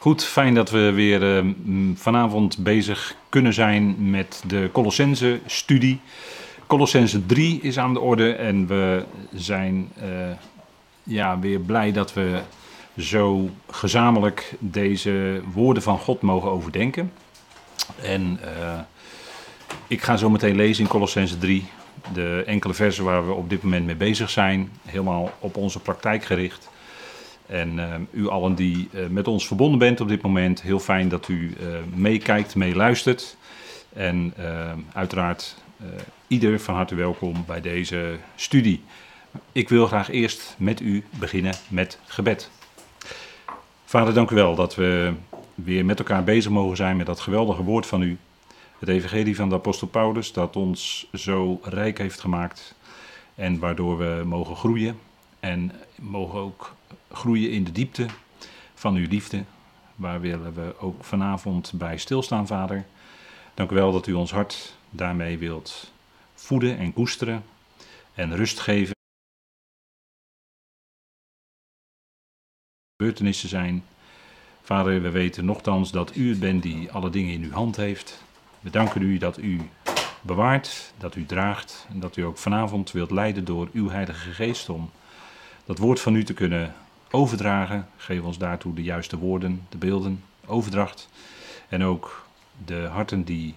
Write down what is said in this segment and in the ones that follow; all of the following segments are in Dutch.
Goed, fijn dat we weer eh, m, vanavond bezig kunnen zijn met de Colossense studie. Colossense 3 is aan de orde en we zijn eh, ja, weer blij dat we zo gezamenlijk deze woorden van God mogen overdenken. En eh, ik ga zo meteen lezen in Colossense 3 de enkele versen waar we op dit moment mee bezig zijn, helemaal op onze praktijk gericht. En uh, u allen die uh, met ons verbonden bent op dit moment, heel fijn dat u uh, meekijkt, meeluistert. En uiteraard ieder van harte welkom bij deze studie. Ik wil graag eerst met u beginnen met gebed. Vader, dank u wel dat we weer met elkaar bezig mogen zijn met dat geweldige woord van u. Het evangelie van de apostel Paulus dat ons zo rijk heeft gemaakt en waardoor we mogen groeien en mogen ook groeien in de diepte van uw liefde. Waar willen we ook vanavond bij stilstaan, Vader. Dank u wel dat u ons hart daarmee wilt voeden en koesteren en rust geven. Gebeurtenissen zijn. Vader, we weten nogthans dat u het bent die alle dingen in uw hand heeft. We danken u dat u bewaart, dat u draagt en dat u ook vanavond wilt leiden door uw Heilige Geest om dat woord van u te kunnen overdragen. Geef ons daartoe de juiste woorden, de beelden, overdracht. En ook de harten die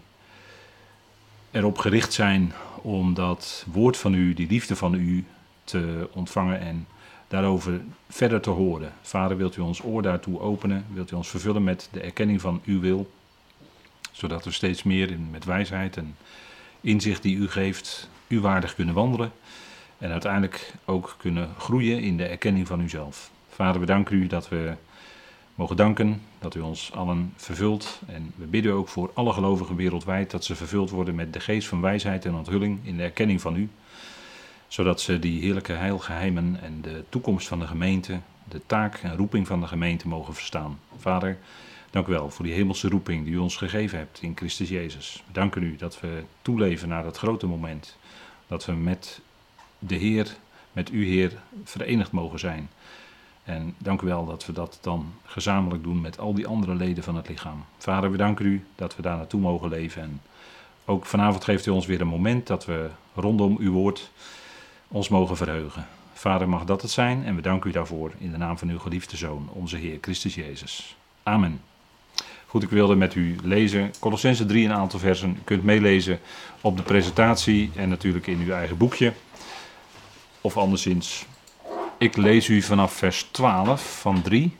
erop gericht zijn om dat woord van u, die liefde van u te ontvangen en daarover verder te horen. Vader, wilt u ons oor daartoe openen? Wilt u ons vervullen met de erkenning van uw wil? Zodat we steeds meer in, met wijsheid en inzicht die u geeft, u waardig kunnen wandelen. En uiteindelijk ook kunnen groeien in de erkenning van uzelf. Vader, we danken u dat we mogen danken dat u ons allen vervult. En we bidden ook voor alle gelovigen wereldwijd dat ze vervuld worden met de geest van wijsheid en onthulling in de erkenning van u. Zodat ze die heerlijke heilgeheimen en de toekomst van de gemeente, de taak en roeping van de gemeente mogen verstaan. Vader, dank u wel voor die hemelse roeping die u ons gegeven hebt in Christus Jezus. We danken u dat we toeleven naar dat grote moment. Dat we met de Heer, met u Heer, verenigd mogen zijn. En dank u wel dat we dat dan gezamenlijk doen met al die andere leden van het lichaam. Vader, we danken u dat we daar naartoe mogen leven. En ook vanavond geeft u ons weer een moment dat we rondom uw woord ons mogen verheugen. Vader, mag dat het zijn en we danken u daarvoor in de naam van uw geliefde Zoon, onze Heer Christus Jezus. Amen. Goed, ik wilde met u lezen Colossense 3 een aantal versen. U kunt meelezen op de presentatie en natuurlijk in uw eigen boekje. Of anderszins ik lees u vanaf vers 12 van 3.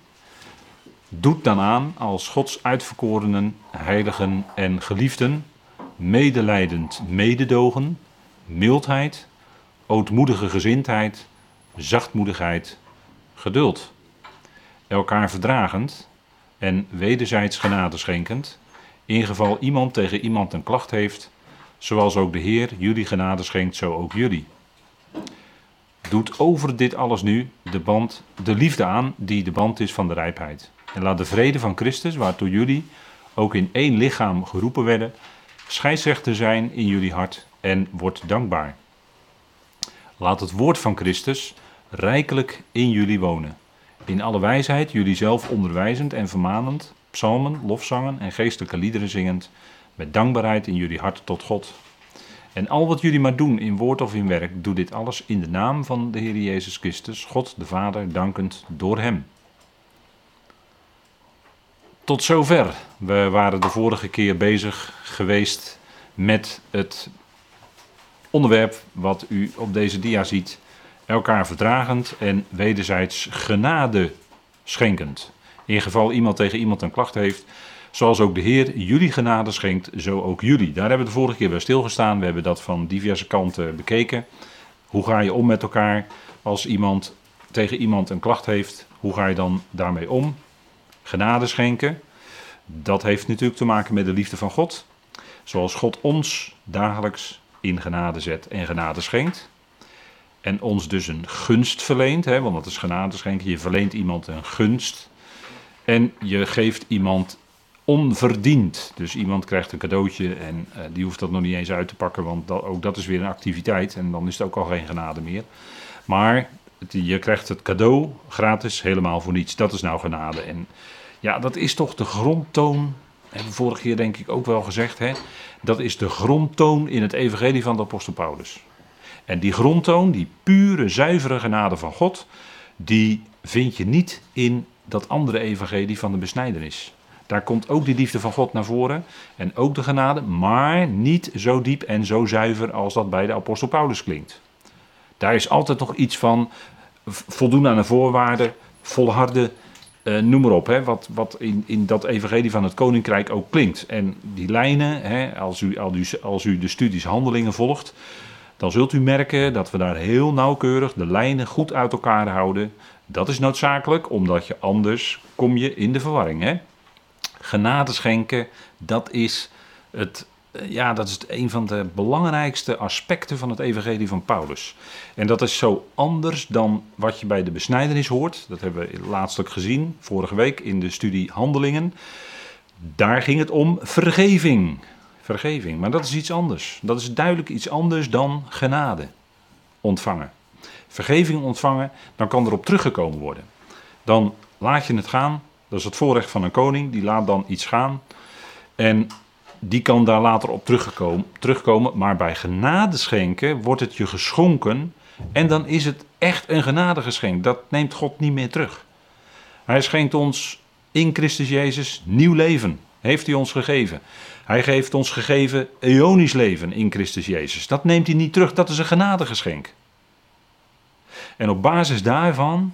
Doet dan aan als Gods uitverkorenen, heiligen en geliefden, medelijdend mededogen, mildheid, ootmoedige gezindheid, zachtmoedigheid, geduld. Elkaar verdragend en wederzijds genade schenkend, in geval iemand tegen iemand een klacht heeft, zoals ook de Heer jullie genade schenkt, zo ook jullie doet over dit alles nu de band, de liefde aan, die de band is van de rijpheid. En laat de vrede van Christus, waartoe jullie ook in één lichaam geroepen werden, scheidsrechter zijn in jullie hart en wordt dankbaar. Laat het woord van Christus rijkelijk in jullie wonen. In alle wijsheid jullie zelf onderwijzend en vermanend, psalmen, lofzangen en geestelijke liederen zingend, met dankbaarheid in jullie hart tot God. En al wat jullie maar doen in woord of in werk, doe dit alles in de naam van de Heer Jezus Christus, God de Vader, dankend door Hem. Tot zover. We waren de vorige keer bezig geweest met het onderwerp wat u op deze dia ziet. Elkaar verdragend en wederzijds genade schenkend. In geval iemand tegen iemand een klacht heeft, Zoals ook de Heer jullie genade schenkt, zo ook jullie. Daar hebben we de vorige keer bij stilgestaan. We hebben dat van diverse kanten bekeken. Hoe ga je om met elkaar als iemand tegen iemand een klacht heeft? Hoe ga je dan daarmee om? Genade schenken. Dat heeft natuurlijk te maken met de liefde van God. Zoals God ons dagelijks in genade zet en genade schenkt. En ons dus een gunst verleent, hè, want dat is genade schenken. Je verleent iemand een gunst. En je geeft iemand onverdiend. Dus iemand krijgt een cadeautje en uh, die hoeft dat nog niet eens uit te pakken, want dat, ook dat is weer een activiteit en dan is het ook al geen genade meer. Maar je krijgt het cadeau gratis, helemaal voor niets. Dat is nou genade. En Ja, dat is toch de grondtoon, hebben we vorige keer denk ik ook wel gezegd, hè? dat is de grondtoon in het evangelie van de apostel Paulus. En die grondtoon, die pure, zuivere genade van God, die vind je niet in dat andere evangelie van de besnijdenis. Daar komt ook die liefde van God naar voren en ook de genade, maar niet zo diep en zo zuiver als dat bij de apostel Paulus klinkt. Daar is altijd nog iets van voldoen aan de voorwaarden, volharden, uh, noem maar op, hè, wat, wat in, in dat evangelie van het koninkrijk ook klinkt. En die lijnen, hè, als, u, als, u, als u de studies handelingen volgt, dan zult u merken dat we daar heel nauwkeurig de lijnen goed uit elkaar houden. Dat is noodzakelijk, omdat je anders kom je in de verwarring. Hè? Genade schenken, dat is, het, ja, dat is een van de belangrijkste aspecten van het evangelie van Paulus. En dat is zo anders dan wat je bij de besnijdenis hoort. Dat hebben we laatstelijk gezien, vorige week in de studie Handelingen. Daar ging het om vergeving. Vergeving, maar dat is iets anders. Dat is duidelijk iets anders dan genade ontvangen. Vergeving ontvangen, dan kan erop teruggekomen worden. Dan laat je het gaan. Dat is het voorrecht van een koning, die laat dan iets gaan. En die kan daar later op terugkomen. Maar bij genade schenken wordt het je geschonken. En dan is het echt een genadegeschenk. Dat neemt God niet meer terug. Hij schenkt ons in Christus Jezus nieuw leven. Heeft hij ons gegeven. Hij heeft ons gegeven eonisch leven in Christus Jezus. Dat neemt hij niet terug, dat is een genadegeschenk. En op basis daarvan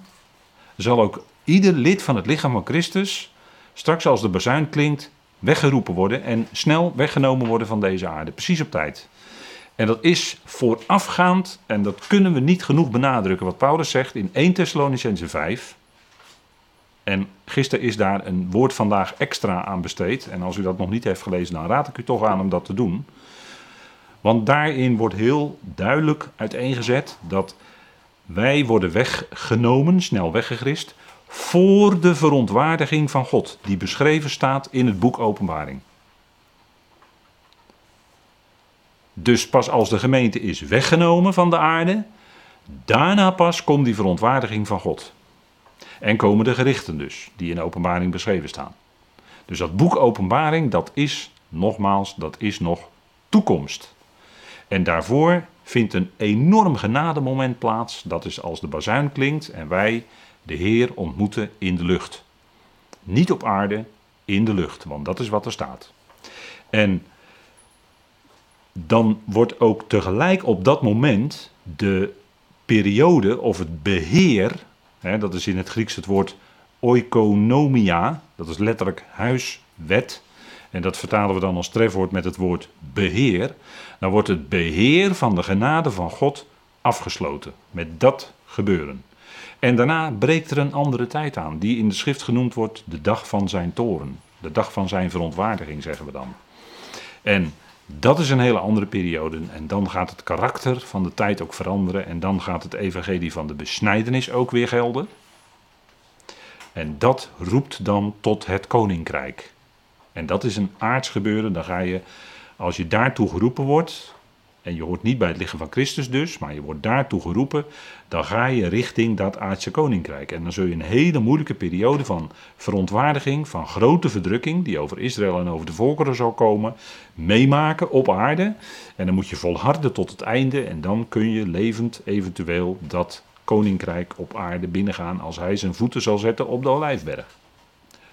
zal ook ieder lid van het lichaam van Christus, straks als de bazuin klinkt, weggeroepen worden en snel weggenomen worden van deze aarde. Precies op tijd. En dat is voorafgaand, en dat kunnen we niet genoeg benadrukken, wat Paulus zegt in 1 Thessalonicense 5. En gisteren is daar een woord vandaag extra aan besteed. En als u dat nog niet heeft gelezen, dan raad ik u toch aan om dat te doen. Want daarin wordt heel duidelijk uiteengezet dat wij worden weggenomen, snel weggegrist, voor de verontwaardiging van God, die beschreven staat in het boek Openbaring. Dus pas als de gemeente is weggenomen van de aarde, daarna pas komt die verontwaardiging van God. En komen de gerichten dus, die in openbaring beschreven staan. Dus dat boek openbaring, dat is, nogmaals, dat is nog toekomst. En daarvoor vindt een enorm genademoment plaats. Dat is als de bazuin klinkt en wij de Heer ontmoeten in de lucht. Niet op aarde, in de lucht, want dat is wat er staat. En dan wordt ook tegelijk op dat moment de periode of het beheer dat is in het Grieks het woord oikonomia, dat is letterlijk huiswet. En dat vertalen we dan als trefwoord met het woord beheer. Dan wordt het beheer van de genade van God afgesloten met dat gebeuren. En daarna breekt er een andere tijd aan, die in de schrift genoemd wordt de dag van zijn toren. De dag van zijn verontwaardiging, zeggen we dan. En dat is een hele andere periode. En dan gaat het karakter van de tijd ook veranderen. En dan gaat het evangelie van de besnijdenis ook weer gelden. En dat roept dan tot het koninkrijk. En dat is een aards gebeuren. Dan ga je, als je daartoe geroepen wordt, en je hoort niet bij het lichaam van Christus dus, maar je wordt daartoe geroepen, dan ga je richting dat aardse koninkrijk. En dan zul je een hele moeilijke periode van verontwaardiging, van grote verdrukking, die over Israël en over de volkeren zal komen, meemaken op aarde. En dan moet je volharden tot het einde en dan kun je levend eventueel dat koninkrijk op aarde binnengaan als hij zijn voeten zal zetten op de Olijfberg.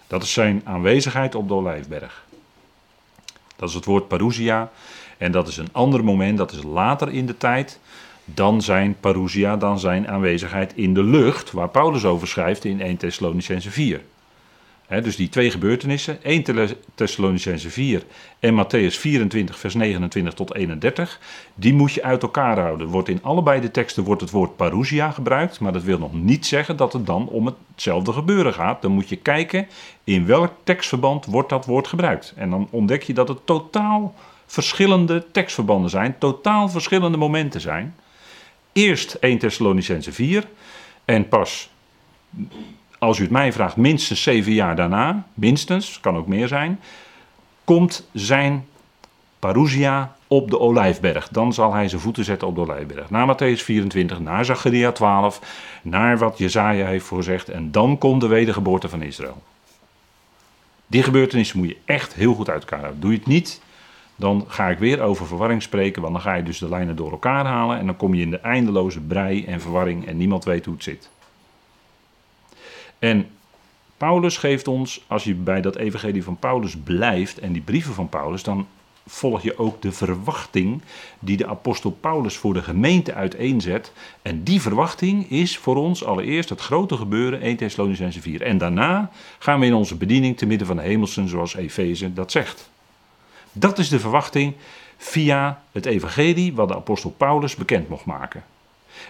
Dat is zijn aanwezigheid op de Olijfberg. Dat is het woord parousia. En dat is een ander moment, dat is later in de tijd, dan zijn parousia, dan zijn aanwezigheid in de lucht, waar Paulus over schrijft in 1 Thessalonicense 4. Dus die twee gebeurtenissen, 1 Thessalonicense 4 en Matthäus 24, vers 29 tot 31, die moet je uit elkaar houden. Wordt in allebei de teksten wordt het woord parousia gebruikt, maar dat wil nog niet zeggen dat het dan om hetzelfde gebeuren gaat. Dan moet je kijken in welk tekstverband wordt dat woord gebruikt. En dan ontdek je dat het totaal verschillende tekstverbanden zijn, totaal verschillende momenten zijn. Eerst 1 Thessalonicense 4 en pas, als u het mij vraagt, minstens zeven jaar daarna, minstens, kan ook meer zijn, komt zijn parousia op de Olijfberg. Dan zal hij zijn voeten zetten op de Olijfberg. Na Matthäus 24, naar Zacharia 12, naar wat Jezaja heeft voorzegd. En dan komt de wedergeboorte van Israël. Die gebeurtenissen moet je echt heel goed uit elkaar houden. Doe je het niet, dan ga ik weer over verwarring spreken, want dan ga je dus de lijnen door elkaar halen en dan kom je in de eindeloze brei en verwarring en niemand weet hoe het zit. En Paulus geeft ons, als je bij dat evangelie van Paulus blijft en die brieven van Paulus, dan volg je ook de verwachting die de apostel Paulus voor de gemeente uiteenzet. En die verwachting is voor ons allereerst het grote gebeuren 1 Thessalonicense 4. En daarna gaan we in onze bediening te midden van de hemelsen, zoals Efeze dat zegt. Dat is de verwachting via het evangelie wat de apostel Paulus bekend mocht maken.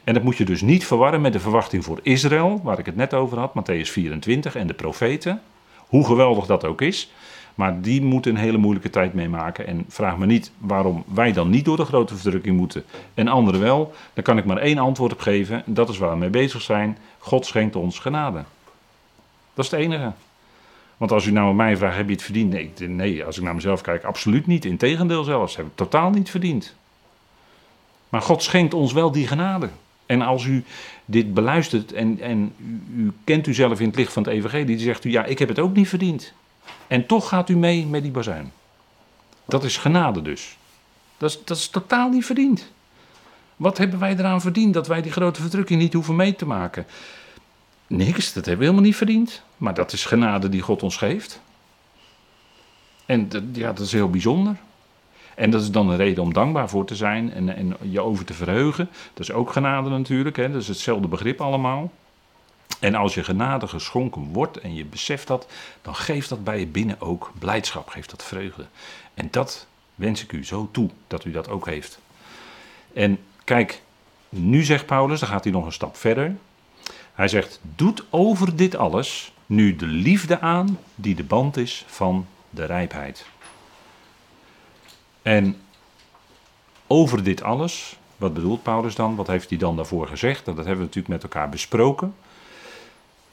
En dat moet je dus niet verwarren met de verwachting voor Israël, waar ik het net over had, Matthäus 24 en de profeten. Hoe geweldig dat ook is. Maar die moeten een hele moeilijke tijd meemaken. En vraag me niet waarom wij dan niet door de grote verdrukking moeten en anderen wel. Daar kan ik maar één antwoord op geven. Dat is waar we mee bezig zijn. God schenkt ons genade. Dat is het enige. Want als u nou mij vraagt, heb je het verdiend? Nee, nee, als ik naar mezelf kijk, absoluut niet. Integendeel zelfs, heb ik totaal niet verdiend. Maar God schenkt ons wel die genade. En als u dit beluistert en, en u, u kent uzelf in het licht van het evangelie, dan zegt u, ja, ik heb het ook niet verdiend. En toch gaat u mee met die bazuin. Dat is genade dus. Dat is, dat is totaal niet verdiend. Wat hebben wij eraan verdiend dat wij die grote verdrukking niet hoeven mee te maken? Niks, dat hebben we helemaal niet verdiend. Maar dat is genade die God ons geeft. En ja, dat is heel bijzonder. En dat is dan een reden om dankbaar voor te zijn en, en je over te verheugen. Dat is ook genade natuurlijk, hè? dat is hetzelfde begrip allemaal. En als je genade geschonken wordt en je beseft dat, dan geeft dat bij je binnen ook blijdschap, geeft dat vreugde. En dat wens ik u zo toe, dat u dat ook heeft. En kijk, nu zegt Paulus, dan gaat hij nog een stap verder. Hij zegt, doet over dit alles nu de liefde aan die de band is van de rijpheid. En over dit alles, wat bedoelt Paulus dan? Wat heeft hij dan daarvoor gezegd? Dat hebben we natuurlijk met elkaar besproken.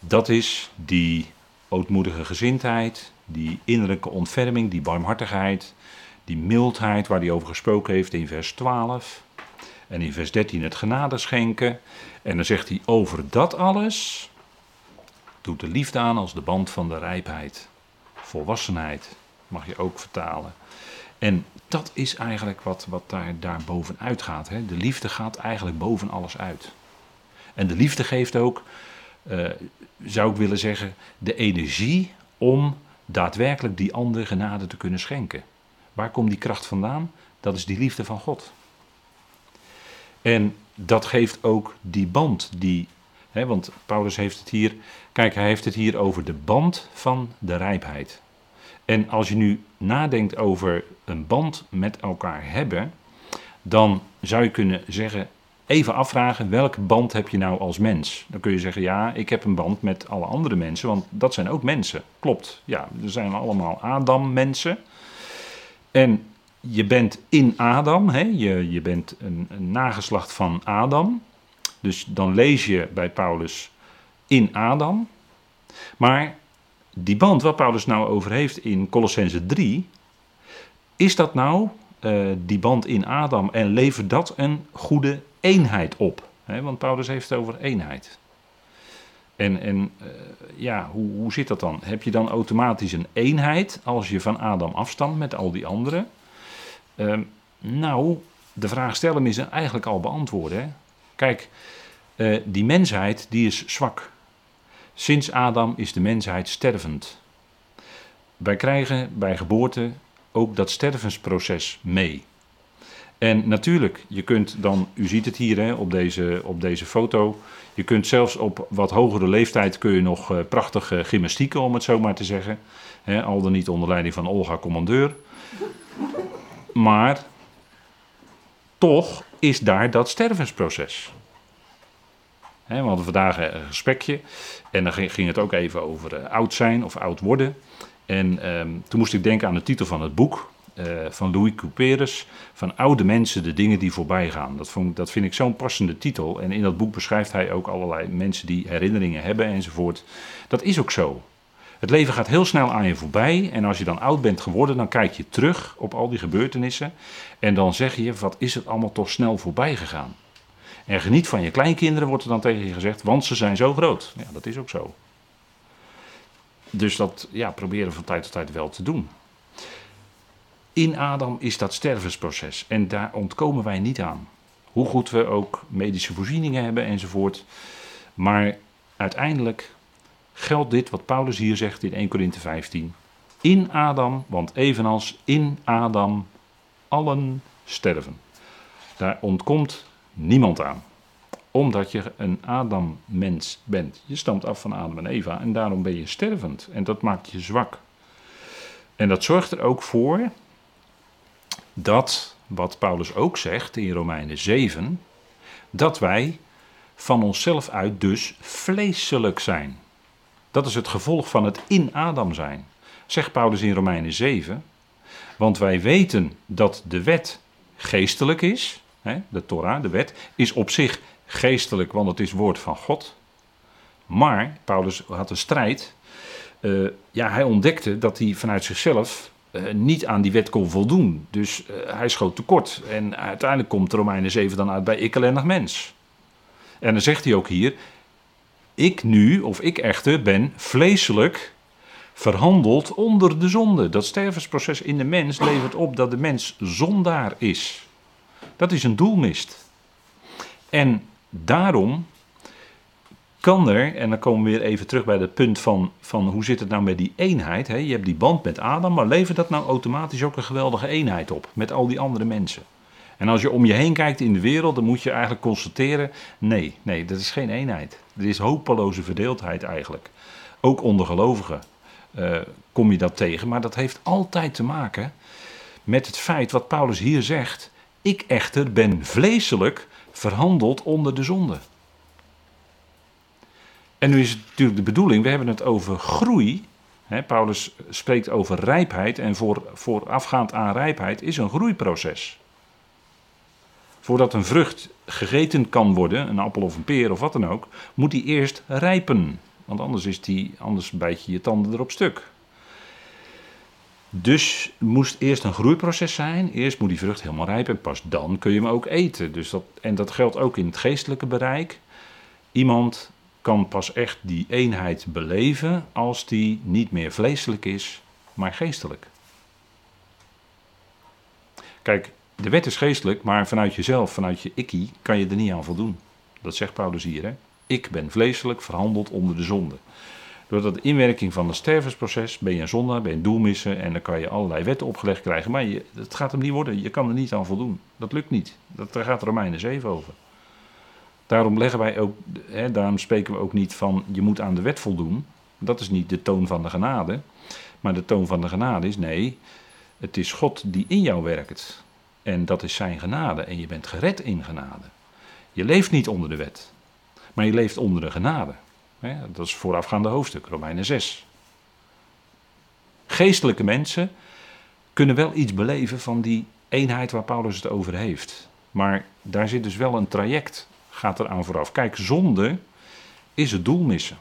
Dat is die ootmoedige gezindheid, die innerlijke ontferming, die barmhartigheid, die mildheid waar hij over gesproken heeft in vers 12. En in vers 13 het genade schenken. En dan zegt hij over dat alles doet de liefde aan als de band van de rijpheid. Volwassenheid mag je ook vertalen. En dat is eigenlijk wat, wat daar, daar bovenuit gaat. Hè? De liefde gaat eigenlijk boven alles uit. En de liefde geeft ook uh, zou ik willen zeggen, de energie om daadwerkelijk die andere genade te kunnen schenken. Waar komt die kracht vandaan? Dat is die liefde van God. En dat geeft ook die band, die, hè, want Paulus heeft het hier, kijk, hij heeft het hier over de band van de rijpheid. En als je nu nadenkt over een band met elkaar hebben, dan zou je kunnen zeggen, even afvragen welke band heb je nou als mens. Dan kun je zeggen, ja, ik heb een band met alle andere mensen, want dat zijn ook mensen. Klopt, ja, er zijn allemaal Adam-mensen. En je bent in Adam, hè? Je, je bent een, een nageslacht van Adam. Dus dan lees je bij Paulus in Adam. Maar die band waar Paulus nou over heeft in Colossense 3, is dat nou uh, die band in Adam en levert dat een goede eenheid op. Want Paulus heeft het over eenheid. En, en uh, ja, hoe, hoe zit dat dan? Heb je dan automatisch een eenheid als je van Adam afstamt met al die anderen? Uh, nou, de vraag stellen is eigenlijk al beantwoorden. Hè? Kijk, uh, die mensheid die is zwak. Sinds Adam is de mensheid stervend. Wij krijgen bij geboorte ook dat stervensproces mee. En natuurlijk, je kunt dan, u ziet het hier hè, op, deze, op deze foto, je kunt zelfs op wat hogere leeftijd kun je nog uh, prachtige gymnastieken, om het zo maar te zeggen. Hè, al dan niet onder leiding van Olga Commandeur. Maar toch is daar dat stervensproces. We hadden vandaag een gesprekje en dan ging het ook even over uh, oud zijn of oud worden. En um, toen moest ik denken aan de titel van het boek. Uh, van Louis Couperus, van oude mensen, de dingen die voorbij gaan. Dat, vond, dat vind ik zo'n passende titel. En in dat boek beschrijft hij ook allerlei mensen die herinneringen hebben enzovoort. Dat is ook zo. Het leven gaat heel snel aan je voorbij. En als je dan oud bent geworden, dan kijk je terug op al die gebeurtenissen. En dan zeg je, wat is het allemaal toch snel voorbij gegaan. En geniet van je kleinkinderen, wordt er dan tegen je gezegd, want ze zijn zo groot. Ja, dat is ook zo. dus dat ja, proberen van tijd tot tijd wel te doen. In Adam is dat stervensproces en daar ontkomen wij niet aan. Hoe goed we ook medische voorzieningen hebben enzovoort. Maar uiteindelijk geldt dit wat Paulus hier zegt in 1 Korinthe 15. In Adam, want evenals in Adam allen sterven. Daar ontkomt niemand aan. Omdat je een Adam-mens bent. Je stamt af van Adam en Eva en daarom ben je stervend. En dat maakt je zwak. En dat zorgt er ook voor dat, wat Paulus ook zegt in Romeinen 7, dat wij van onszelf uit dus vleeselijk zijn. Dat is het gevolg van het in Adam zijn. Zegt Paulus in Romeinen 7. Want wij weten dat de wet geestelijk is. De Torah, de wet, is op zich geestelijk, want het is woord van God. Maar Paulus had een strijd. Uh, ja, hij ontdekte dat hij vanuit zichzelf uh, niet aan die wet kon voldoen. Dus uh, hij schoot tekort. En uiteindelijk komt Romeinen 7 dan uit bij ik ellendig mens. En dan zegt hij ook hier: Ik nu, of ik echter, ben vleeselijk verhandeld onder de zonde. Dat stervensproces in de mens levert op dat de mens zondaar is. Dat is een doelmist. En daarom kan er, en dan komen we weer even terug bij het punt van, van hoe zit het nou met die eenheid. Hè? Je hebt die band met Adam, maar levert dat nou automatisch ook een geweldige eenheid op met al die andere mensen? En als je om je heen kijkt in de wereld, dan moet je eigenlijk constateren: nee, nee, dat is geen eenheid. Er is hopeloze verdeeldheid eigenlijk. Ook onder gelovigen uh, kom je dat tegen. Maar dat heeft altijd te maken met het feit wat Paulus hier zegt. Ik echter ben vleeselijk verhandeld onder de zonde. En nu is het natuurlijk de bedoeling, we hebben het over groei. Paulus spreekt over rijpheid en voor, voorafgaand aan rijpheid is een groeiproces. Voordat een vrucht gegeten kan worden, een appel of een peer of wat dan ook, moet die eerst rijpen. Want anders, is die, anders bijt je je tanden erop stuk. Dus moest eerst een groeiproces zijn. Eerst moet die vrucht helemaal rijpen en pas dan kun je hem ook eten. Dus dat, en dat geldt ook in het geestelijke bereik. Iemand kan pas echt die eenheid beleven als die niet meer vleeselijk is, maar geestelijk. Kijk, de wet is geestelijk, maar vanuit jezelf, vanuit je ikkie, kan je er niet aan voldoen. Dat zegt Paulus hier. Hè? Ik ben vleeselijk verhandeld onder de zonde. Door dat inwerking van het stervensproces ben je een zondaar, ben je een en dan kan je allerlei wetten opgelegd krijgen. Maar je, het gaat hem niet worden, je kan er niet aan voldoen. Dat lukt niet. Dat, daar gaat Romeinen 7 over. Daarom, leggen wij ook, hè, daarom spreken we ook niet van je moet aan de wet voldoen. Dat is niet de toon van de genade. Maar de toon van de genade is nee, het is God die in jou werkt. En dat is zijn genade. En je bent gered in genade. Je leeft niet onder de wet, maar je leeft onder de genade. Dat is voorafgaande hoofdstuk, Romeinen 6. Geestelijke mensen kunnen wel iets beleven van die eenheid waar Paulus het over heeft. Maar daar zit dus wel een traject, gaat er aan vooraf. Kijk, zonde is het doel missen.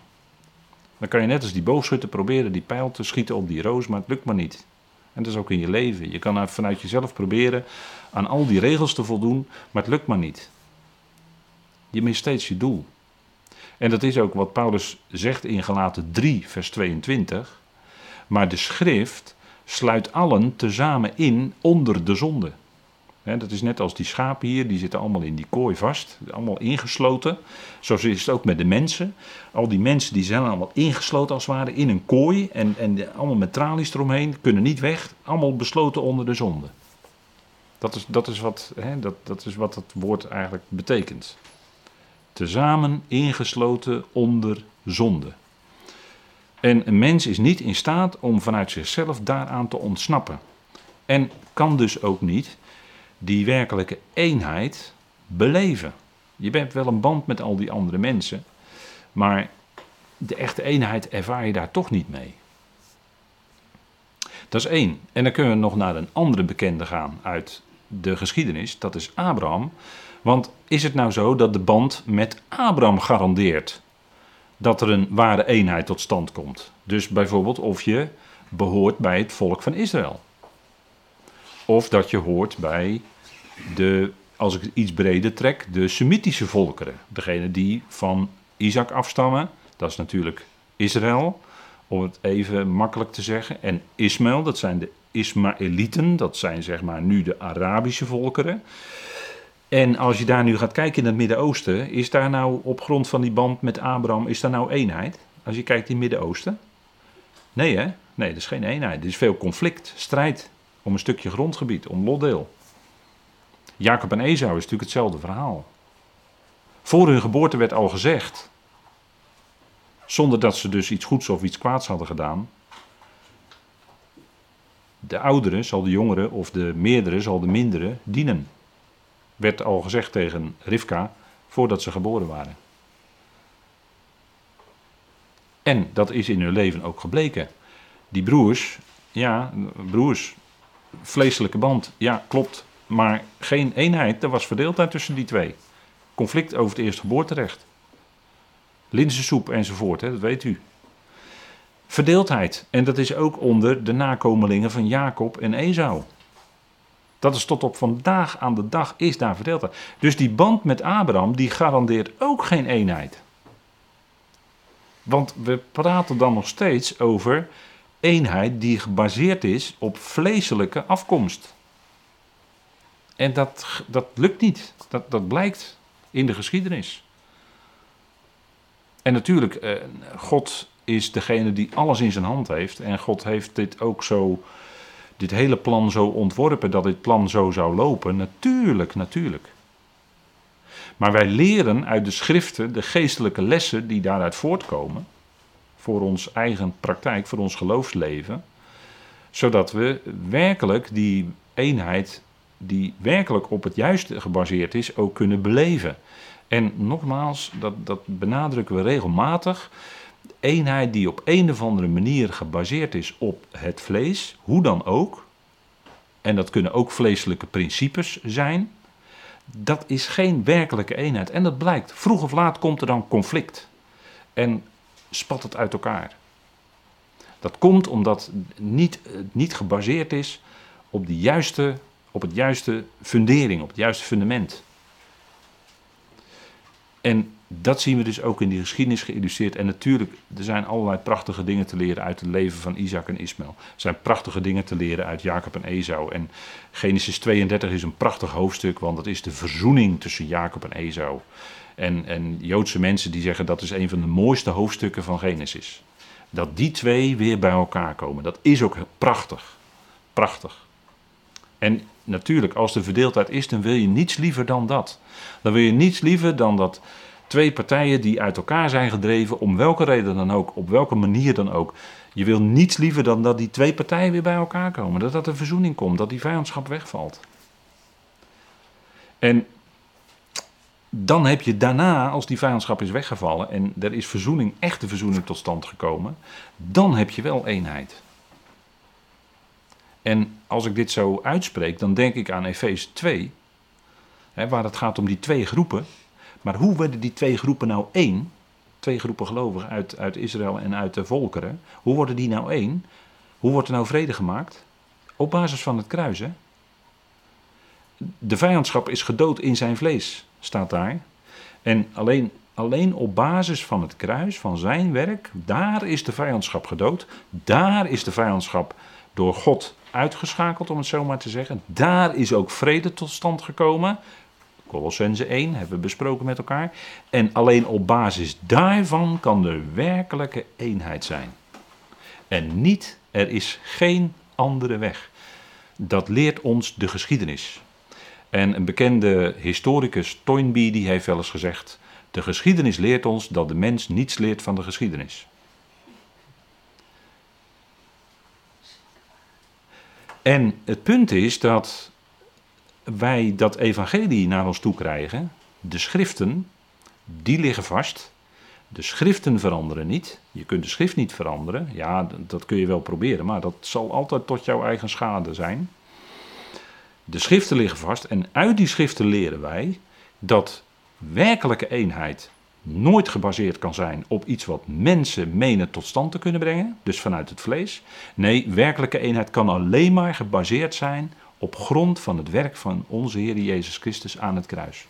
Dan kan je net als die boogschutter proberen die pijl te schieten op die roos, maar het lukt maar niet. En dat is ook in je leven. Je kan vanuit jezelf proberen aan al die regels te voldoen, maar het lukt maar niet. Je mist steeds je doel. En dat is ook wat Paulus zegt in Galaten 3, vers 22. Maar de schrift sluit allen tezamen in onder de zonde. dat is net als die schapen hier, die zitten allemaal in die kooi vast, allemaal ingesloten. Zo is het ook met de mensen. Al die mensen die zijn allemaal ingesloten als het ware in een kooi en, en allemaal met tralies eromheen, kunnen niet weg, allemaal besloten onder de zonde. Dat is, dat is, wat, dat, dat is wat het woord eigenlijk betekent tezamen ingesloten onder zonde. En een mens is niet in staat om vanuit zichzelf daaraan te ontsnappen. En kan dus ook niet die werkelijke eenheid beleven. Je hebt wel een band met al die andere mensen, maar de echte eenheid ervaar je daar toch niet mee. Dat is één. En dan kunnen we nog naar een andere bekende gaan uit de geschiedenis. Dat is Abraham. Want is het nou zo dat de band met Abraham garandeert dat er een ware eenheid tot stand komt? Dus bijvoorbeeld of je behoort bij het volk van Israël. Of dat je hoort bij de, als ik het iets breder trek, de Semitische volkeren. Degene die van Isaac afstammen, dat is natuurlijk Israël. om het even makkelijk te zeggen. En Ismaël, dat zijn de Ismaëlieten, dat zijn zeg maar nu de Arabische volkeren. En als je daar nu gaat kijken in het Midden-Oosten, is daar nou op grond van die band met Abraham, is daar nou eenheid? Als je kijkt in het Midden-Oosten? Nee hè? Nee, er is geen eenheid. Er is veel conflict, strijd om een stukje grondgebied, om lotdeel. Jacob en Esau is natuurlijk hetzelfde verhaal. Voor hun geboorte werd al gezegd, zonder dat ze dus iets goeds of iets kwaads hadden gedaan. De oudere zal de jongere of de meerdere zal de mindere dienen. Werd al gezegd tegen Rivka voordat ze geboren waren. En dat is in hun leven ook gebleken. Die broers, ja, broers, vleeselijke band, ja, klopt. Maar geen eenheid, er was verdeeldheid tussen die twee. Conflict over het eerstgeboorterecht. Linzensoep enzovoort, hè, dat weet u. Verdeeldheid. En dat is ook onder de nakomelingen van Jacob en Esau. Dat is tot op vandaag aan de dag is daar verdeeldheid. Dus die band met Abraham, die garandeert ook geen eenheid. Want we praten dan nog steeds over eenheid die gebaseerd is op vleeselijke afkomst. En dat, dat lukt niet. Dat, dat blijkt in de geschiedenis. En natuurlijk, eh, God is degene die alles in zijn hand heeft. En God heeft dit ook zo, dit hele plan zo ontworpen dat dit plan zo zou lopen. Natuurlijk, natuurlijk. Maar wij leren uit de schriften de geestelijke lessen die daaruit voortkomen. Voor ons eigen praktijk, voor ons geloofsleven. Zodat we werkelijk die eenheid, die werkelijk op het juiste gebaseerd is, ook kunnen beleven. En nogmaals, dat, dat benadrukken we regelmatig. Eenheid die op een of andere manier gebaseerd is op het vlees, hoe dan ook. En dat kunnen ook vleeselijke principes zijn dat is geen werkelijke eenheid. En dat blijkt. Vroeg of laat komt er dan conflict. En spat het uit elkaar. Dat komt omdat het niet, niet gebaseerd is op, de juiste, op het juiste fundering, op het juiste fundament. En dat zien we dus ook in die geschiedenis geïllustreerd. En natuurlijk, er zijn allerlei prachtige dingen te leren uit het leven van Isaac en Ismaël. Er zijn prachtige dingen te leren uit Jacob en Esau. En Genesis 32 is een prachtig hoofdstuk, want dat is de verzoening tussen Jacob en Esau. En, en Joodse mensen die zeggen dat is een van de mooiste hoofdstukken van Genesis. Dat die twee weer bij elkaar komen. Dat is ook prachtig. Prachtig. En natuurlijk, als de verdeeldheid is, dan wil je niets liever dan dat. Dan wil je niets liever dan dat Twee partijen die uit elkaar zijn gedreven, om welke reden dan ook, op welke manier dan ook. Je wil niets liever dan dat die twee partijen weer bij elkaar komen. Dat dat een verzoening komt, dat die vijandschap wegvalt. En dan heb je daarna, als die vijandschap is weggevallen en er is verzoening, echte verzoening tot stand gekomen, dan heb je wel eenheid. En als ik dit zo uitspreek, dan denk ik aan Efeze 2, hè, waar het gaat om die twee groepen. Maar hoe werden die twee groepen nou één? Twee groepen gelovigen uit, uit Israël en uit de volkeren. Hoe worden die nou één? Hoe wordt er nou vrede gemaakt? Op basis van het kruis? De vijandschap is gedood in zijn vlees, staat daar. En alleen, alleen op basis van het kruis, van zijn werk, daar is de vijandschap gedood. Daar is de vijandschap door God uitgeschakeld, om het zo maar te zeggen. Daar is ook vrede tot stand gekomen. Colossense 1 hebben we besproken met elkaar. En alleen op basis daarvan kan er werkelijke eenheid zijn. En niet, er is geen andere weg. Dat leert ons de geschiedenis. En een bekende historicus, Toynbee, die heeft wel eens gezegd: De geschiedenis leert ons dat de mens niets leert van de geschiedenis. En het punt is dat wij dat evangelie naar ons toe krijgen, de schriften, die liggen vast. De schriften veranderen niet. Je kunt de schrift niet veranderen. Ja, dat kun je wel proberen, maar dat zal altijd tot jouw eigen schade zijn. De schriften liggen vast en uit die schriften leren wij dat werkelijke eenheid nooit gebaseerd kan zijn op iets wat mensen menen tot stand te kunnen brengen, dus vanuit het vlees. Nee, werkelijke eenheid kan alleen maar gebaseerd zijn op grond van het werk van onze Heer Jezus Christus aan het kruis.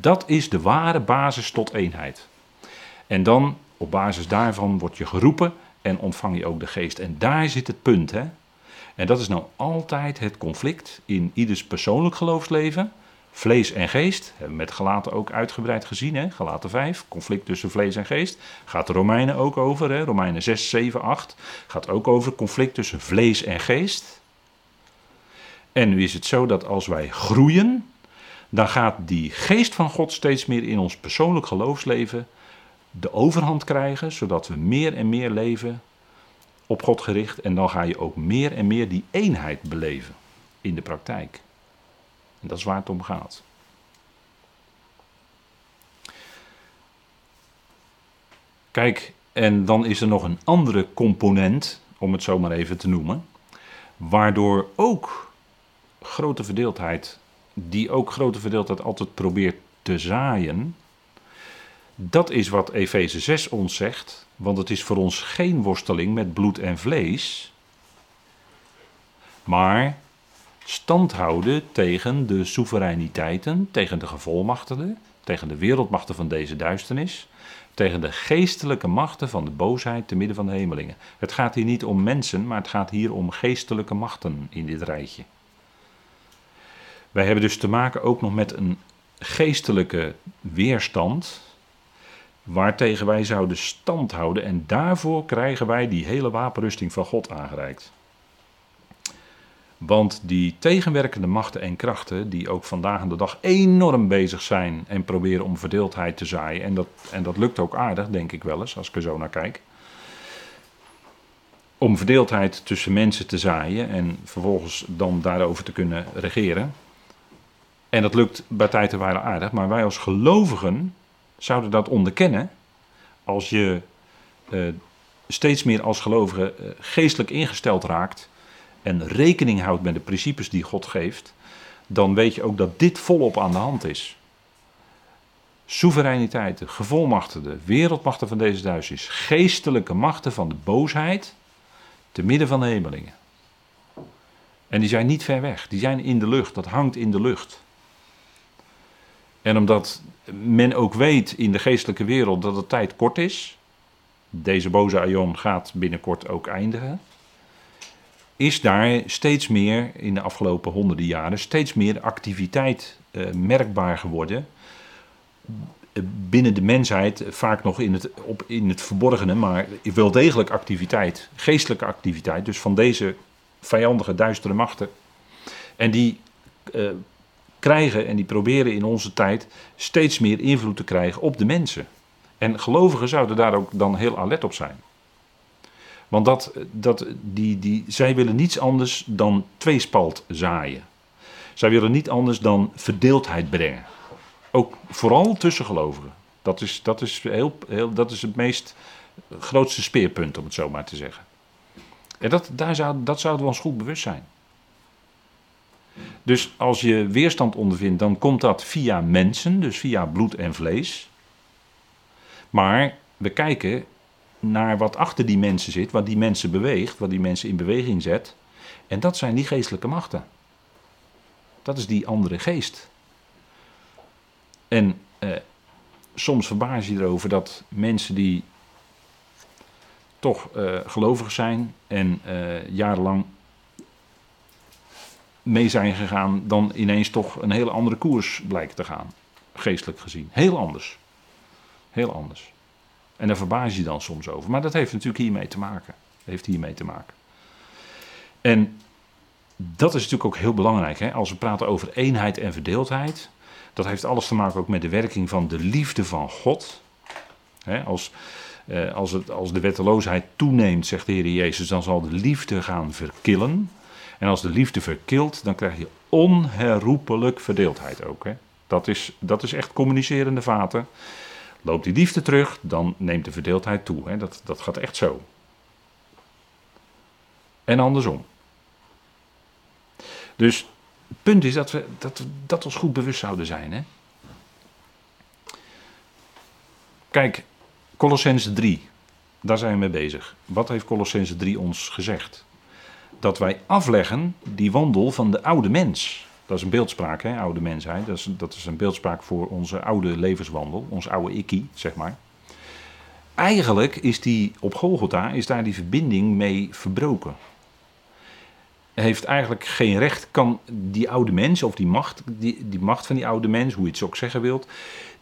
Dat is de ware basis tot eenheid. En dan, op basis daarvan, word je geroepen en ontvang je ook de geest. En daar zit het punt, hè. En dat is nou altijd het conflict in ieders persoonlijk geloofsleven. Vlees en geest, hebben we met Galaten ook uitgebreid gezien, hè? Galaten 5, conflict tussen vlees en geest. Gaat de Romeinen ook over, hè? Romeinen 6, 7, 8. Gaat ook over conflict tussen vlees en geest. En nu is het zo dat als wij groeien, dan gaat die geest van God steeds meer in ons persoonlijk geloofsleven de overhand krijgen, zodat we meer en meer leven op God gericht. En dan ga je ook meer en meer die eenheid beleven in de praktijk. En dat is waar het om gaat. Kijk, en dan is er nog een andere component, om het zo maar even te noemen, waardoor ook grote verdeeldheid, die ook grote verdeeldheid altijd probeert te zaaien, dat is wat Efeze 6 ons zegt, want het is voor ons geen worsteling met bloed en vlees, maar stand houden tegen de soevereiniteiten, tegen de gevolmachtigden, tegen de wereldmachten van deze duisternis, tegen de geestelijke machten van de boosheid te midden van de hemelingen. Het gaat hier niet om mensen, maar het gaat hier om geestelijke machten in dit rijtje. Wij hebben dus te maken ook nog met een geestelijke weerstand, waartegen wij zouden stand houden en daarvoor krijgen wij die hele wapenrusting van God aangereikt. Want die tegenwerkende machten en krachten, die ook vandaag aan de dag enorm bezig zijn en proberen om verdeeldheid te zaaien, en dat, en dat lukt ook aardig, denk ik wel eens, als ik er zo naar kijk. Om verdeeldheid tussen mensen te zaaien en vervolgens dan daarover te kunnen regeren. En dat lukt bij tijd en wijle aardig, maar wij als gelovigen zouden dat onderkennen als je uh, steeds meer als gelovige uh, geestelijk ingesteld raakt en rekening houdt met de principes die God geeft, dan weet je ook dat dit volop aan de hand is. Soevereiniteiten, gevolmachtigde, wereldmachten van deze duisternis, geestelijke machten van de boosheid, te midden van de hemelingen. En die zijn niet ver weg, die zijn in de lucht, dat hangt in de lucht. En omdat men ook weet in de geestelijke wereld dat de tijd kort is, deze boze aion gaat binnenkort ook eindigen, is daar steeds meer in de afgelopen honderden jaren steeds meer activiteit uh, merkbaar geworden. Binnen de mensheid, vaak nog in het, op, in het verborgene, maar wel degelijk activiteit, geestelijke activiteit, dus van deze vijandige, duistere machten. En die uh, krijgen en die proberen in onze tijd steeds meer invloed te krijgen op de mensen. En gelovigen zouden daar ook dan heel alert op zijn. Want dat, dat, die, die, zij willen niets anders dan tweespalt zaaien. Zij willen niet anders dan verdeeldheid brengen. Ook vooral tussen gelovigen. Dat is, dat is, heel, heel, dat is het meest grootste speerpunt, om het zo maar te zeggen. En dat, daar zou, dat zouden we ons goed bewust zijn. Dus als je weerstand ondervindt, dan komt dat via mensen, dus via bloed en vlees. Maar we kijken naar wat achter die mensen zit, wat die mensen beweegt, wat die mensen in beweging zet. En dat zijn die geestelijke machten. Dat is die andere geest. En eh, soms verbaas je erover dat mensen die toch uh, gelovig zijn en uh, jarenlang mee zijn gegaan, dan ineens toch een hele andere koers blijkt te gaan. Geestelijk gezien. Heel anders. Heel anders. En daar verbaas je dan soms over. Maar dat heeft natuurlijk hiermee te maken. heeft hiermee te maken. En dat is natuurlijk ook heel belangrijk. Hè? Als we praten over eenheid en verdeeldheid. Dat heeft alles te maken ook met de werking van de liefde van God. Hè? Als, eh, als, het, als de wetteloosheid toeneemt, zegt de Heer Jezus, dan zal de liefde gaan verkillen. En als de liefde verkilt, dan krijg je onherroepelijk verdeeldheid ook. Hè? Dat, is, dat is echt communicerende vaten. Loopt die liefde terug, dan neemt de verdeeldheid toe. Hè? Dat, dat gaat echt zo. En andersom. Dus het punt is dat we dat, dat ons goed bewust zouden zijn. Hè? Kijk, Colossense 3, daar zijn we mee bezig. Wat heeft Colossense 3 ons gezegd? Dat wij afleggen die wandel van de oude mens. Dat is een beeldspraak, hè, oude mensheid. Dat is, dat is een beeldspraak voor onze oude levenswandel, ons oude ikkie, zeg maar. eigenlijk is die op Golgotha, is daar die verbinding mee verbroken. Heeft eigenlijk geen recht, kan die oude mens, of die macht, die, die macht van die oude mens, hoe je het zo ook zeggen wilt,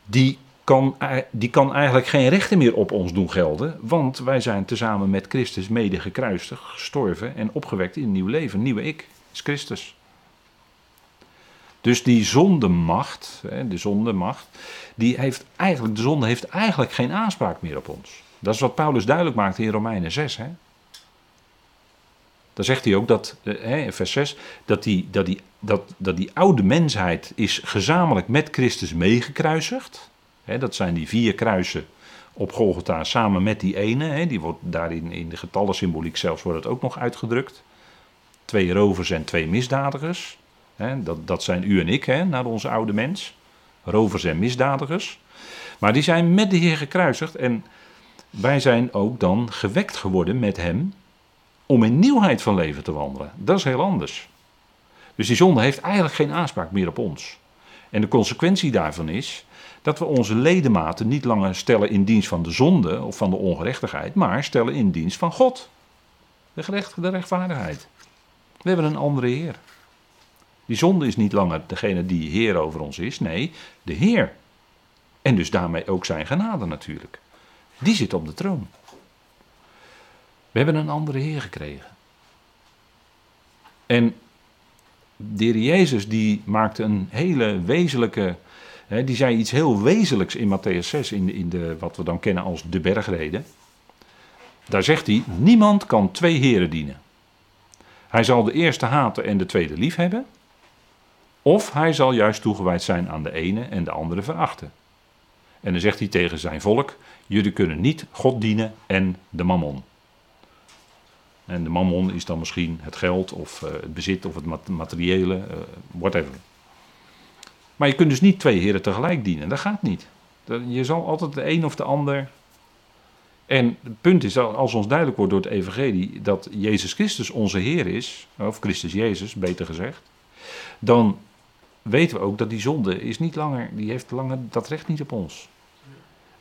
die kan, die kan eigenlijk geen rechten meer op ons doen gelden, want wij zijn tezamen met Christus mede gekruisigd, gestorven en opgewekt in een nieuw leven. Een nieuwe ik is Christus. Dus die zondemacht, de zondemacht, die heeft eigenlijk, de zonde heeft eigenlijk geen aanspraak meer op ons. Dat is wat Paulus duidelijk maakt in Romeinen 6. Hè? Dan zegt hij ook dat, eh, in vers 6, dat die, dat, die, dat, dat die oude mensheid is gezamenlijk met Christus meegekruisigd. Dat zijn die vier kruisen op Golgotha samen met die ene. Die wordt daarin in de getallensymboliek zelfs wordt het ook nog uitgedrukt. Twee rovers en twee misdadigers. Dat, dat zijn u en ik, naar onze oude mens. Rovers en misdadigers. Maar die zijn met de Heer gekruisigd en wij zijn ook dan gewekt geworden met Hem om in nieuwheid van leven te wandelen. Dat is heel anders. Dus die zonde heeft eigenlijk geen aanspraak meer op ons. En de consequentie daarvan is dat we onze ledematen niet langer stellen in dienst van de zonde of van de ongerechtigheid, maar stellen in dienst van God. De, gerecht, de rechtvaardigheid. We hebben een andere Heer. Die zonde is niet langer degene die Heer over ons is, nee, de Heer. En dus daarmee ook zijn genade natuurlijk. Die zit op de troon. We hebben een andere Heer gekregen. En de Heer Jezus die maakte een hele wezenlijke die zei iets heel wezenlijks in Matthäus 6, in, in de, wat we dan kennen als de bergreden. Daar zegt hij, niemand kan twee heren dienen. Hij zal de eerste haten en de tweede lief hebben. Of hij zal juist toegewijd zijn aan de ene en de andere verachten. En dan zegt hij tegen zijn volk, jullie kunnen niet God dienen en de mammon. En de mammon is dan misschien het geld of uh, het bezit of het materiële, uh, whatever. Maar je kunt dus niet twee heren tegelijk dienen. Dat gaat niet. Je zal altijd de een of de ander. En het punt is, als ons duidelijk wordt door het Evangelie dat Jezus Christus onze Heer is, of Christus Jezus beter gezegd, dan weten we ook dat die zonde is niet langer, die heeft langer dat recht niet op ons.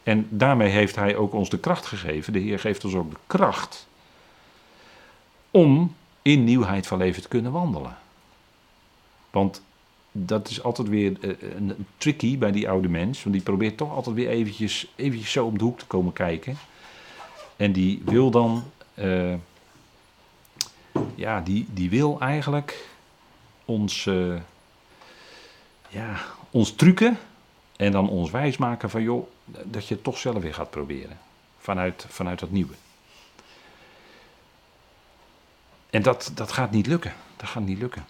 En daarmee heeft Hij ook ons de kracht gegeven. De Heer geeft ons ook de kracht om in nieuwheid van leven te kunnen wandelen. Want dat is altijd weer uh, een tricky bij die oude mens. Want die probeert toch altijd weer eventjes, eventjes zo om de hoek te komen kijken. En die wil dan, uh, ja, die, die wil eigenlijk ons, ja, ons trucken. En dan ons wijsmaken van, joh, dat je het toch zelf weer gaat proberen. Vanuit, vanuit dat nieuwe. En dat, dat gaat niet lukken. Dat gaat niet lukken.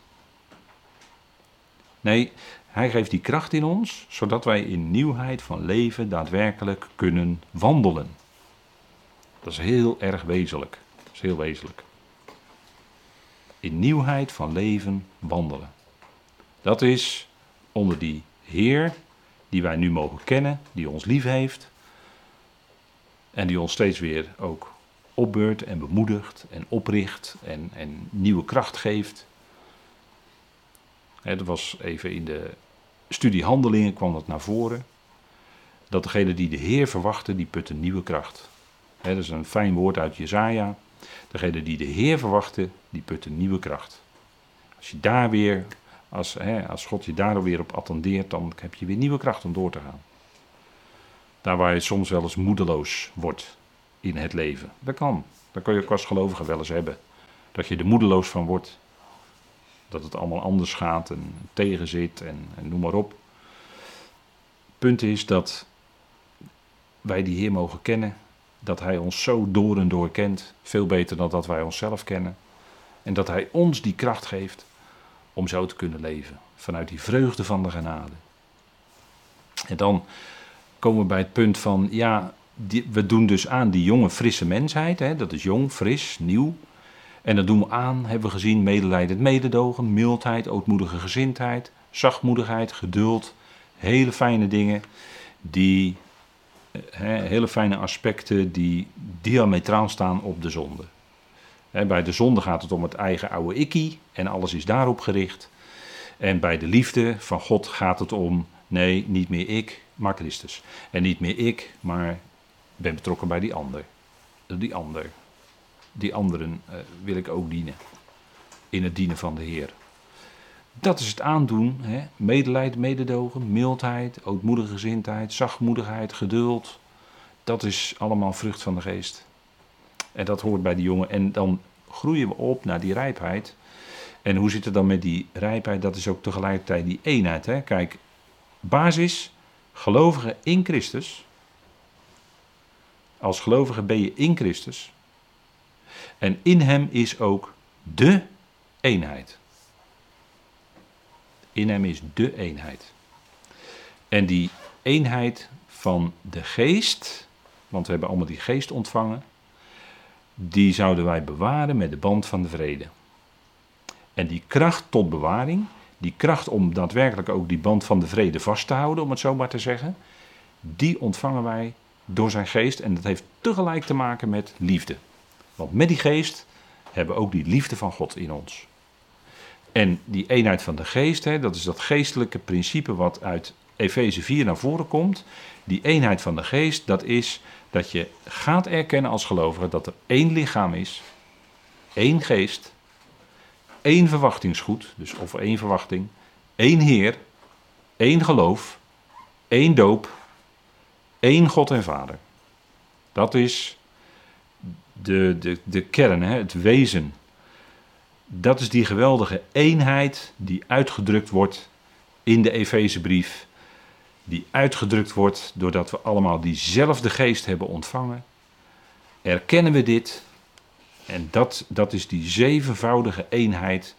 Nee, hij geeft die kracht in ons, zodat wij in nieuwheid van leven daadwerkelijk kunnen wandelen. Dat is heel erg wezenlijk. Dat is heel wezenlijk. In nieuwheid van leven wandelen. Dat is onder die Heer die wij nu mogen kennen, die ons lief heeft en die ons steeds weer ook opbeurt en bemoedigt en opricht en, en nieuwe kracht geeft dat was even in de studie handelingen kwam dat naar voren. Dat degene die de Heer verwachten, die putten nieuwe kracht. dat is een fijn woord uit Jezaja. Degene die de Heer verwachten, die putten nieuwe kracht. Als je daar weer, als, als God je daar weer op attendeert, dan heb je weer nieuwe kracht om door te gaan. Daar waar je soms wel eens moedeloos wordt in het leven. Dat kan. Dat kun je ook als gelovige wel eens hebben. Dat je er moedeloos van wordt dat het allemaal anders gaat en tegenzit en, noem maar op. Punt is dat wij die Heer mogen kennen, dat Hij ons zo door en door kent, veel beter dan dat wij onszelf kennen. En dat Hij ons die kracht geeft om zo te kunnen leven, vanuit die vreugde van de genade. En dan komen we bij het punt van, ja, we doen dus aan die jonge, frisse mensheid, hè, dat is jong, fris, nieuw. En dat doen we aan, hebben we gezien, medelijdend mededogen, mildheid, ootmoedige gezindheid, zachtmoedigheid, geduld. Hele fijne dingen, die, hele fijne aspecten die diametraal staan op de zonde. bij de zonde gaat het om het eigen oude ikkie en alles is daarop gericht. En bij de liefde van God gaat het om, nee, niet meer ik, maar Christus. En niet meer ik, maar ben betrokken bij die ander. Die ander. Die anderen uh, wil ik ook dienen. In het dienen van de Heer. Dat is het aandoen. Hè? Mededogen, mildheid, ootmoedige gezindheid, zachtmoedigheid, geduld. Dat is allemaal vrucht van de geest. En dat hoort bij die jongen. En dan groeien we op naar die rijpheid. En hoe zit het dan met die rijpheid? Dat is ook tegelijkertijd die eenheid. Hè? Kijk, basis, gelovigen in Christus. Als gelovige ben je in Christus. En in hem is ook de eenheid. In hem is de eenheid. En die eenheid van de geest, want we hebben allemaal die geest ontvangen, die zouden wij bewaren met de band van de vrede. En die kracht tot bewaring, die kracht om daadwerkelijk ook die band van de vrede vast te houden, om het zo maar te zeggen, die ontvangen wij door zijn geest. En dat heeft tegelijk te maken met liefde. Want met die geest hebben we ook die liefde van God in ons. En die eenheid van de geest, hè, dat is dat geestelijke principe wat uit Efeze 4 naar voren komt. Die eenheid van de geest, dat is dat je gaat erkennen als gelovige dat er één lichaam is, één geest, één verwachtingsgoed, dus of één verwachting, één Heer, één geloof, één doop, één God en Vader. Dat is de, de, de kern, hè, het wezen. Dat is die geweldige eenheid die uitgedrukt wordt in de Efezebrief. Die uitgedrukt wordt doordat we allemaal diezelfde geest hebben ontvangen. Erkennen we dit? En dat, dat is die zevenvoudige eenheid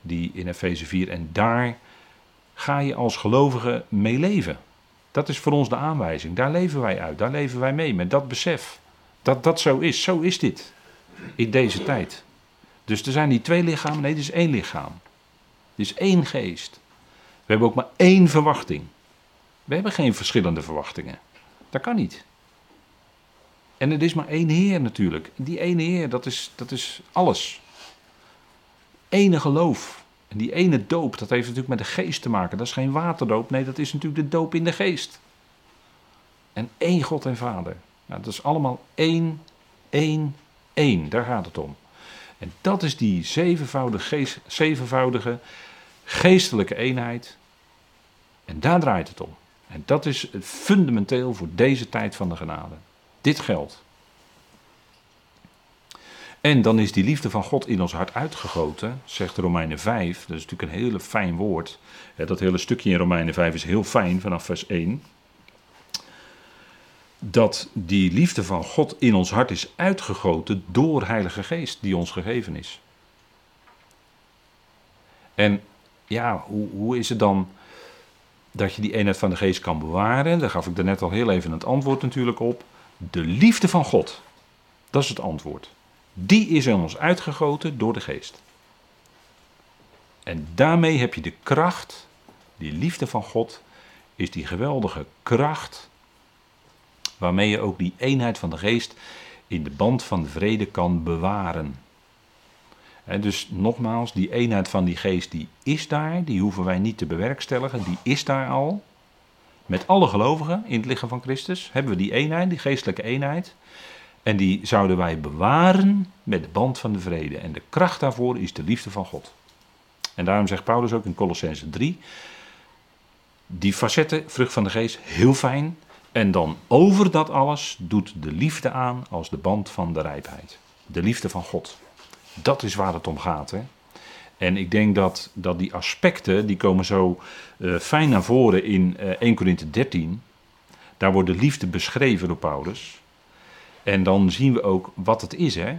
die in Efeze 4. En daar ga je als gelovige mee leven. Dat is voor ons de aanwijzing. Daar leven wij uit. Daar leven wij mee met dat besef. Dat dat zo is. Zo is dit. In deze tijd. Dus er zijn niet twee lichamen. Nee, het is één lichaam. Het is één geest. We hebben ook maar één verwachting. We hebben geen verschillende verwachtingen. Dat kan niet. En er is maar één Heer natuurlijk. Die ene Heer, dat is, dat is alles. Ene geloof. En die ene doop, dat heeft natuurlijk met de geest te maken. Dat is geen waterdoop, nee, dat is natuurlijk de doop in de geest. En één God en Vader. Dat is allemaal één, één, één. Daar gaat het om. En dat is die zevenvoudige, zevenvoudige geestelijke eenheid. En daar draait het om. En dat is fundamenteel voor deze tijd van de genade. Dit geldt. En dan is die liefde van God in ons hart uitgegoten, zegt Romeinen 5. Dat is natuurlijk een hele fijn woord. Dat hele stukje in Romeinen 5 is heel fijn vanaf vers 1. Dat die liefde van God in ons hart is uitgegoten door Heilige Geest die ons gegeven is. En ja, hoe, hoe is het dan dat je die eenheid van de geest kan bewaren? Daar gaf ik er net al heel even het antwoord natuurlijk op. De liefde van God. Dat is het antwoord. Die is in ons uitgegoten door de geest. En daarmee heb je de kracht, die liefde van God, is die geweldige kracht waarmee je ook die eenheid van de geest in de band van de vrede kan bewaren. En dus nogmaals, die eenheid van die geest die is daar, die hoeven wij niet te bewerkstelligen, die is daar al. Met alle gelovigen in het lichaam van Christus hebben we die eenheid, die geestelijke eenheid. En die zouden wij bewaren met de band van de vrede. En de kracht daarvoor is de liefde van God. En daarom zegt Paulus ook in Colossense 3, die facetten, vrucht van de geest, heel fijn. En dan over dat alles doet de liefde aan als de band van de rijpheid. De liefde van God. Dat is waar het om gaat. Hè? En ik denk dat, dat die aspecten, die komen zo uh, fijn naar voren in uh, 1 Korinthe 13. Daar wordt de liefde beschreven door Paulus. En dan zien we ook wat het is. Hè?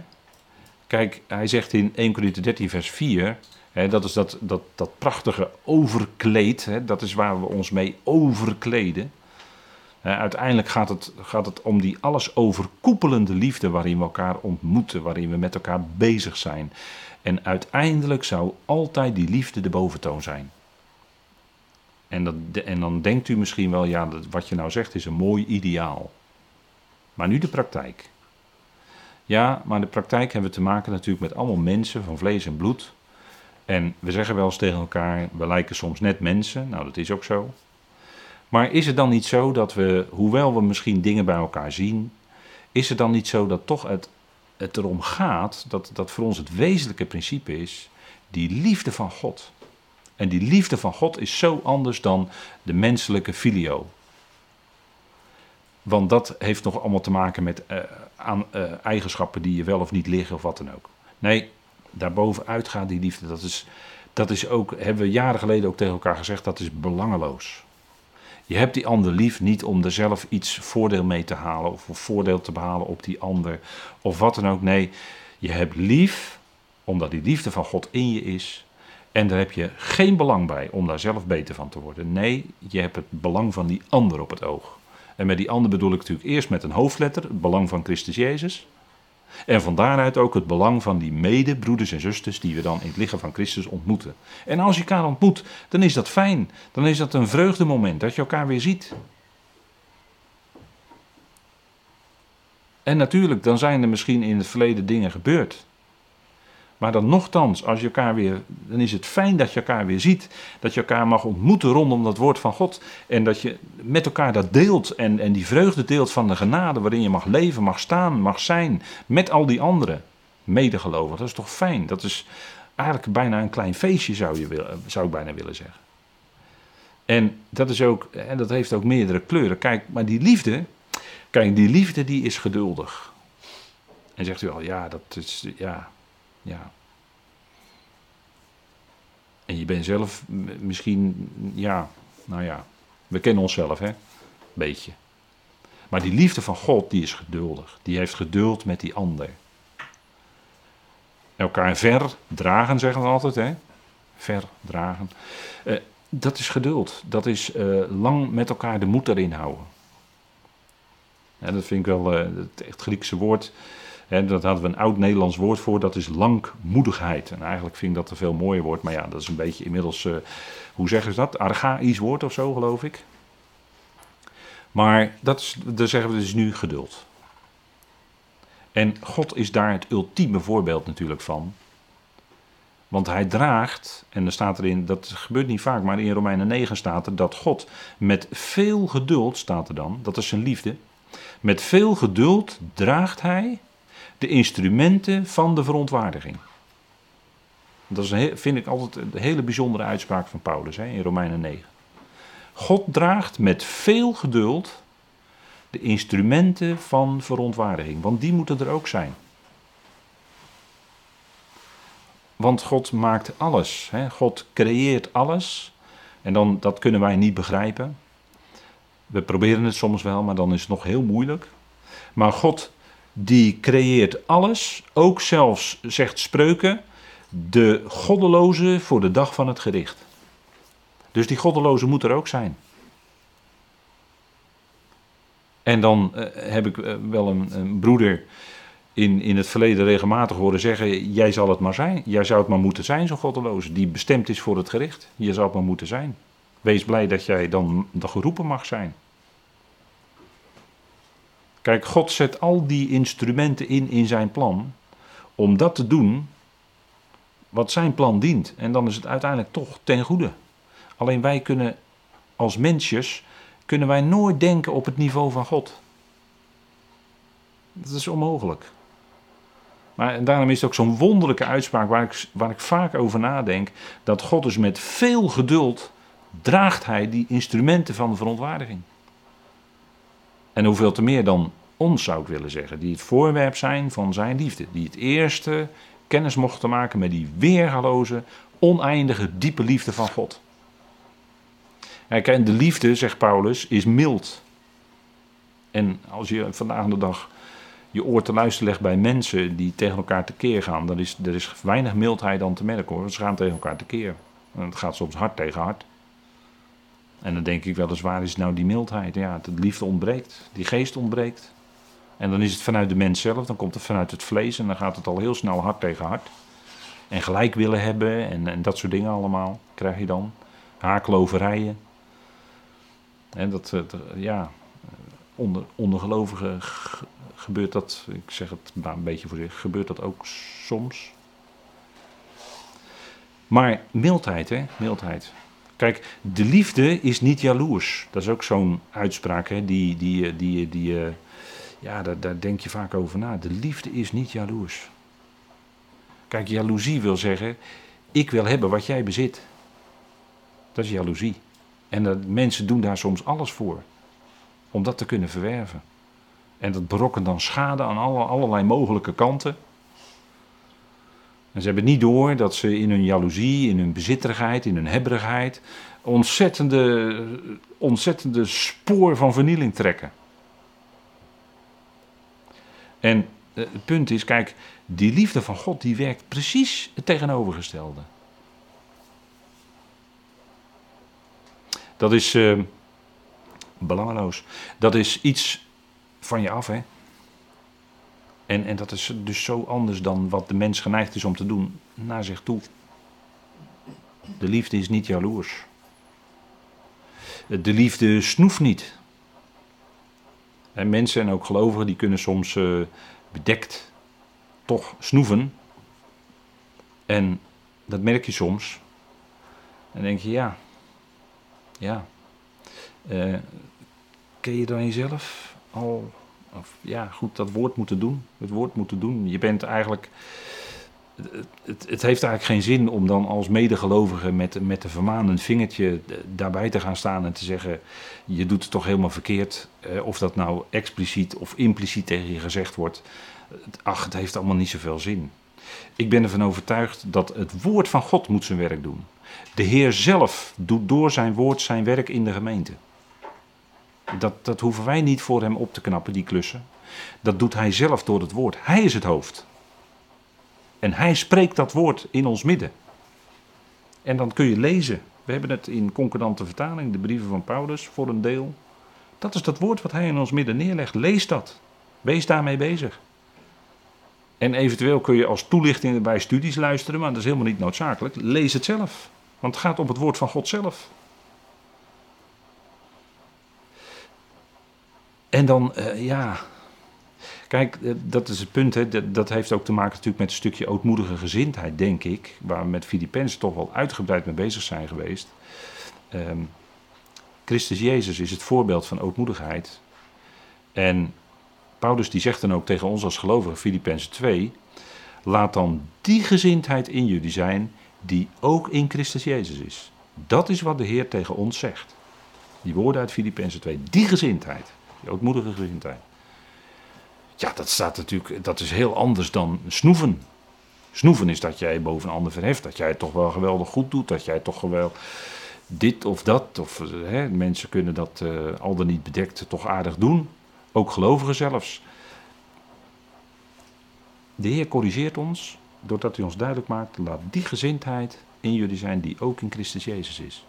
Kijk, hij zegt in 1 Korinthe 13 vers 4... Hè, dat is dat, dat, dat prachtige overkleed. Dat is waar we ons mee overkleden. Uiteindelijk gaat het, gaat het om die alles overkoepelende liefde waarin we elkaar ontmoeten, waarin we met elkaar bezig zijn. En uiteindelijk zou altijd die liefde de boventoon zijn. En, dat, en dan denkt u misschien wel, ja, dat, wat je nou zegt is een mooi ideaal. Maar nu de praktijk. Ja, maar in de praktijk hebben we te maken natuurlijk met allemaal mensen van vlees en bloed. En we zeggen wel eens tegen elkaar, we lijken soms net mensen. Nou, dat is ook zo. Maar is het dan niet zo dat we, hoewel we misschien dingen bij elkaar zien, is het dan niet zo dat toch het, het erom gaat, dat, dat voor ons het wezenlijke principe is, die liefde van God. En die liefde van God is zo anders dan de menselijke filio. Want dat heeft nog allemaal te maken met uh, aan, uh, eigenschappen die je wel of niet liggen of wat dan ook. Nee, daarbovenuit gaat die liefde. Dat is, dat is ook, hebben we jaren geleden ook tegen elkaar gezegd, dat is belangeloos. Je hebt die ander lief niet om er zelf iets voordeel mee te halen of voordeel te behalen op die ander of wat dan ook. Nee, je hebt lief omdat die liefde van God in je is. En daar heb je geen belang bij om daar zelf beter van te worden. Nee, je hebt het belang van die ander op het oog. En met die ander bedoel ik natuurlijk eerst met een hoofdletter, het belang van Christus Jezus. En van daaruit ook het belang van die medebroeders en zusters die we dan in het lichaam van Christus ontmoeten. En als je elkaar ontmoet, dan is dat fijn. Dan is dat een vreugdemoment dat je elkaar weer ziet. En natuurlijk, dan zijn er misschien in het verleden dingen gebeurd. Maar dan nogthans, als je elkaar weer, dan is het fijn dat je elkaar weer ziet. Dat je elkaar mag ontmoeten rondom dat woord van God. En dat je met elkaar dat deelt en, en die vreugde deelt van de genade waarin je mag leven, mag staan, mag zijn. Met al die anderen medegelovigen. Dat is toch fijn? Dat is eigenlijk bijna een klein feestje zou, je zou ik bijna willen zeggen. En dat, is ook, en dat heeft ook meerdere kleuren. Kijk, maar die liefde, kijk, die liefde die is geduldig. En zegt u al, ja, dat is, ja, ja. En je bent zelf misschien, ja, nou ja, we kennen onszelf, hè? Beetje. Maar die liefde van God, die is geduldig. Die heeft geduld met die ander. Elkaar verdragen, zeggen we altijd, hè? Verdragen. Uh, dat is geduld. Dat is uh, lang met elkaar de moed erin houden. Ja, dat vind ik wel uh, het echt Griekse woord. En dat hadden we een oud Nederlands woord voor, dat is langmoedigheid. En eigenlijk vind ik dat een veel mooier woord, maar ja, dat is een beetje inmiddels, uh, hoe zeggen ze dat? Archaïs woord of zo, geloof ik. Maar dat is, daar zeggen we dus nu geduld. En God is daar het ultieme voorbeeld natuurlijk van. Want hij draagt, en er staat erin, dat gebeurt niet vaak, maar in Romeinen 9 staat er dat God met veel geduld, staat er dan, dat is zijn liefde, met veel geduld draagt hij de instrumenten van de verontwaardiging. Dat is vind ik altijd een hele bijzondere uitspraak van Paulus hè, in Romeinen 9. God draagt met veel geduld de instrumenten van verontwaardiging, want die moeten er ook zijn. Want God maakt alles. Hè? God creëert alles. En dan, dat kunnen wij niet begrijpen. We proberen het soms wel, maar dan is het nog heel moeilijk. Maar God die creëert alles, ook zelfs, zegt spreuken, de goddeloze voor de dag van het gericht. Dus die goddeloze moet er ook zijn. En dan uh, heb ik uh, wel een, een, broeder in, in het verleden regelmatig horen zeggen: Jij zal het maar zijn. Jij zou het maar moeten zijn, zo'n goddeloze. Die bestemd is voor het gericht. Je zou het maar moeten zijn. Wees blij dat jij dan, dan geroepen mag zijn. Kijk, God zet al die instrumenten in in zijn plan om dat te doen wat zijn plan dient. En dan is het uiteindelijk toch ten goede. Alleen wij kunnen als mensjes, kunnen wij nooit denken op het niveau van God. Dat is onmogelijk. Maar daarom is het ook zo'n wonderlijke uitspraak waar ik, waar ik vaak over nadenk. Dat God dus met veel geduld draagt hij die instrumenten van de verontwaardiging. En hoeveel te meer dan ons, zou ik willen zeggen, die het voorwerp zijn van zijn liefde. Die het eerste kennis mochten maken met die weergaloze, oneindige, diepe liefde van God. En de liefde, zegt Paulus, is mild. En als je vandaag de dag je oor te luisteren legt bij mensen die tegen elkaar tekeer gaan, dan is er is weinig mildheid dan te merken hoor. Ze gaan tegen elkaar tekeer. En het gaat soms hard tegen hard. En dan denk ik wel eens, waar is nou die mildheid? Ja, de liefde ontbreekt, die geest ontbreekt. En dan is het vanuit de mens zelf, dan komt het vanuit het vlees en dan gaat het al heel snel hard tegen hard. En gelijk willen hebben en, en dat soort dingen allemaal krijg je dan. Haakloverijen. En dat, dat ja, onder, onder gelovigen gebeurt dat, ik zeg het een beetje voor zich, gebeurt dat ook soms. Maar mildheid, hè, mildheid. Kijk, de liefde is niet jaloers. Dat is ook zo'n uitspraak hè, die, die, die, die, die ja, daar, denk je vaak over na. De liefde is niet jaloers. Kijk, jaloezie wil zeggen, ik wil hebben wat jij bezit. Dat is jaloezie. En mensen doen daar soms alles voor. Om dat te kunnen verwerven. En dat berokkent dan schade aan alle, allerlei mogelijke kanten. En ze hebben niet door dat ze in hun jaloezie, in hun bezitterigheid, in hun hebberigheid. ontzettende, ontzettende spoor van vernieling trekken. En eh, het punt is, kijk, die liefde van God die werkt precies het tegenovergestelde. Dat is uh, belangeloos. Dat is iets van je af, hè. En, en dat is dus zo anders dan wat de mens geneigd is om te doen naar zich toe. De liefde is niet jaloers. De liefde snoeft niet. En mensen en ook gelovigen die kunnen soms uh, bedekt toch snoeven. En dat merk je soms. En denk je, ja, ja. Uh, ken je dan jezelf al? Of ja, goed, dat woord moeten doen. Het woord moeten doen. Je bent eigenlijk. Het, het, heeft eigenlijk geen zin om dan als medegelovige met, met een vermanend vingertje daarbij te gaan staan en te zeggen: Je doet het toch helemaal verkeerd. Eh, of dat nou expliciet of impliciet tegen je gezegd wordt. Ach, het heeft allemaal niet zoveel zin. Ik ben ervan overtuigd dat het woord van God moet zijn werk doen. De Heer zelf doet door zijn woord zijn werk in de gemeente. Dat, dat hoeven wij niet voor hem op te knappen, die klussen. Dat doet hij zelf door het woord. Hij is het hoofd. En hij spreekt dat woord in ons midden. En dan kun je lezen. We hebben het in concordante vertaling, de brieven van Paulus, voor een deel. Dat is dat woord wat hij in ons midden neerlegt. Lees dat. Wees daarmee bezig. En eventueel kun je als toelichting bij studies luisteren, maar dat is helemaal niet noodzakelijk. Lees het zelf. Want het gaat om het woord van God zelf. En dan, uh, ja. Kijk, eh, dat is het punt. Hè. Dat, heeft ook te maken natuurlijk met een stukje ootmoedige gezindheid, denk ik. Waar we met Filippenzen toch wel uitgebreid mee bezig zijn geweest. Um, Christus Jezus is het voorbeeld van ootmoedigheid. En Paulus die zegt dan ook tegen ons als gelovigen, Filippenzen 2. Laat dan die gezindheid in jullie zijn die ook in Christus Jezus is. Dat is wat de Heer tegen ons zegt. Die woorden uit Filippenzen 2. Die gezindheid. Die ootmoedige gezindheid. Ja, dat staat natuurlijk, dat is heel anders dan snoeven. Snoeven is dat jij boven een ander verheft, dat jij het toch wel geweldig goed doet, dat jij toch wel dit of dat, of hè, mensen kunnen dat uh, al dan niet bedekt toch aardig doen, ook gelovigen zelfs. De Heer corrigeert ons doordat hij ons duidelijk maakt, laat die gezindheid in jullie zijn die ook in Christus Jezus is.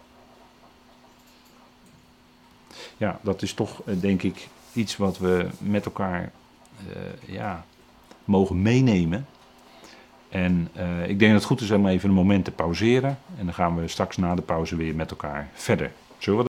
Ja, dat is toch eh, denk ik iets wat we met elkaar uh, ja, mogen meenemen. En uh, ik denk dat het goed is om even een moment te pauzeren. En dan gaan we straks na de pauze weer met elkaar verder. Zullen we